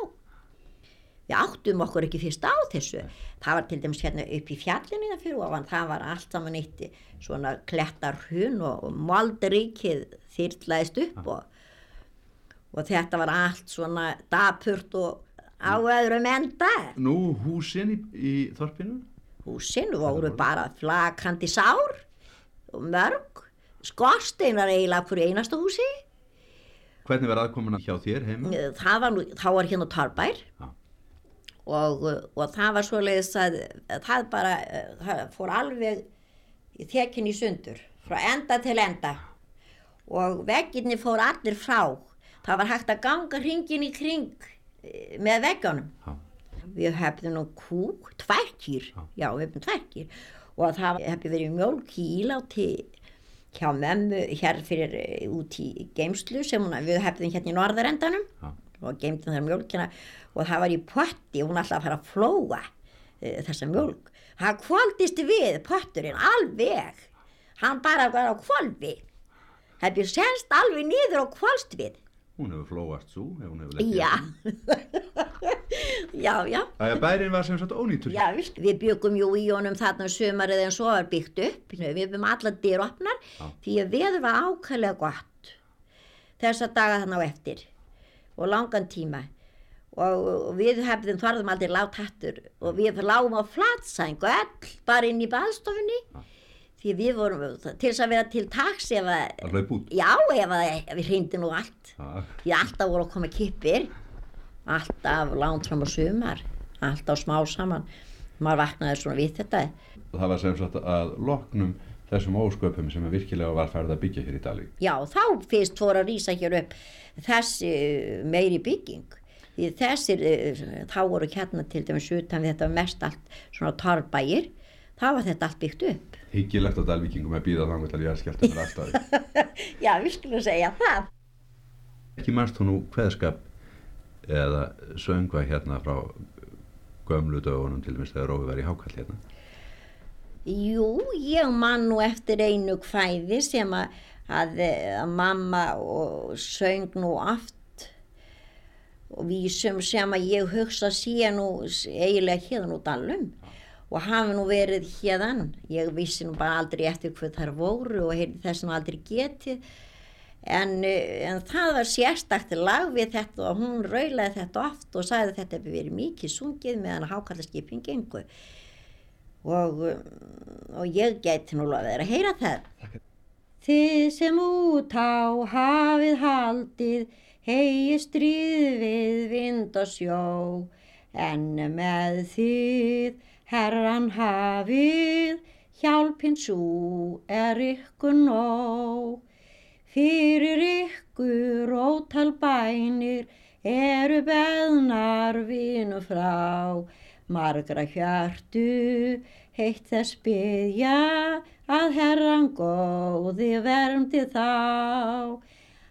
Við áttum okkur ekki fyrst á þessu. Það var til dæmis hérna upp í fjallinu það fyrir ofan, það var allt saman eitt svona klettar hrun og, og moldrikið þyrrlaðist upp og, og þetta var allt svona dapurt og á öðrum enda. Nú húsin í, í þorpinu? húsin voru bara flakandi sár og mörg. Skorsteinar eiginlega fyrir einasta húsi. Hvernig var aðkomuna hjá þér heima? það var nú, þá var hérna Tarbær og, og það var svoleiðis að það bara það fór alveg þekkin í sundur frá enda til enda. Og vegginni fór allir frá. Það var hægt að ganga hringin í kring. eh, með veggjónum við hefðum nú kúk, tværkýr já, við hefðum tværkýr og það hefði verið mjölk í íláti hjá memmu hér fyrir eh, út í geimslu sem hún, við hefðum hérna í norðarendanum. Já. og geimtum þar mjölkina og það var í potti og hún alltaf að fara að flóa e, þessa mjölk það kvaldist við potturinn alveg. Hann bara var á kvolvi hefði senst alveg niður og kvalst við Hún hefur flóast svo, hún hefur leggið. já já, já Það er bærin var sem sagt ónýtur. Já, við byggum jú í honum þarna sumarið en svo var byggt upp. Við byggum alla dyr opnar því að veður var ákvæmlega gott þessa daga þannig á eftir og langan tíma. Og, við hefðum þarðum aldrei látt hattur og við lágum á flatsæng og all bara inn í baðstofunni því við vorum til þess að vera til taks ef að, já, ef, að, við hrindi nú allt. Já. Því alltaf voru að koma kippir, alltaf langt fram á sumar, alltaf smá saman. Maður vaknaði svona við þetta. Það var sem sagt að loknum þessum ósköpum sem virkilega var færð að byggja hér í Dalvík. Já, þá fyrst fór að rýsa hér upp þessi eh, meiri bygging. Því þessir, eh, þá voru hérna til dæmis utan þetta mest allt svona torrbægir, þá var þetta allt byggt upp. Hyggilegt á Dalvíkingum að býða þannig til jæðskjálta með aðstæði. Já, við skulum segja það. Ekki mannst þú nú hveðskap eða söngva hérna frá gömlu dögunum til dæmis þegar Rófi var í hákall hérna. Jú, ég man nú eftir einu kvæði sem að, að, að mamma og söng nú aft og vísum sem að ég hugsa sé nú eiginlega hérna út allum og hafi nú verið hérðan. Ég vissi nú bara aldrei eftir hvað þar voru og heyrði þess nú aldrei getið en, eh, en það var sérstakt lag við þetta og hún raulaði þetta oft og sagði að þetta hefði verið mikið sungið meðan hákallaskipin gengur og, og ég geti nú lofið að heyra það. Þið sem út á hafið haldið, hegi stríð við vind og sjó, en með þið herran hafið, hjálpinn svo er ykkur nóg. Fyrir ykkur ótal bænir eru beðnar vinu frá, margra hjartu heitt þess byggja að herran góði vermdi þá.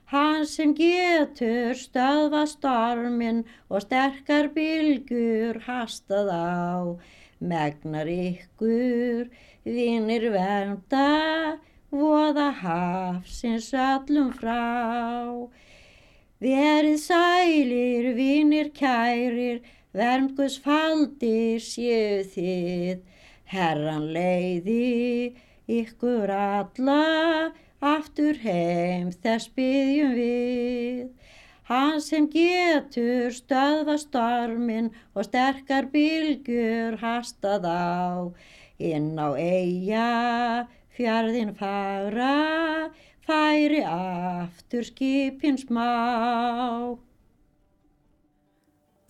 Hann sem getur stöðva stormin og sterkar bylgur hastað á, megnar ykkur vinir vernda, voða hafsins öllum frá. Verið sælir, vinir kærir, vermgus faldir séu þið, herran leiði ykkur alla, aftur heim þess byggjum við. Hann sem getur stöðva stormin og sterkar bylgjur hastað á, inn á eiga, fjörðin fagra, færi aftur skipin smá.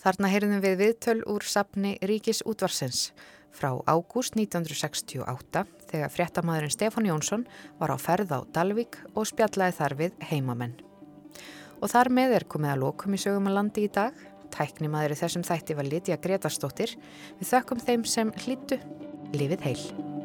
Þarna heyrðum við viðtöl úr sapni Ríkis útvarsins. frá ágúst 1968 þegar fréttamaðurinn Stefán Jónsson var á ferð á Dalvik og spjallaði þar við heimamenn. Og þar með er komið að lokum í sögum að landi í dag. Tæknimaður í þessum þætti var Lítiða Gretarstóttir. Við þökkum þeim sem hlýttu. Lífið heil.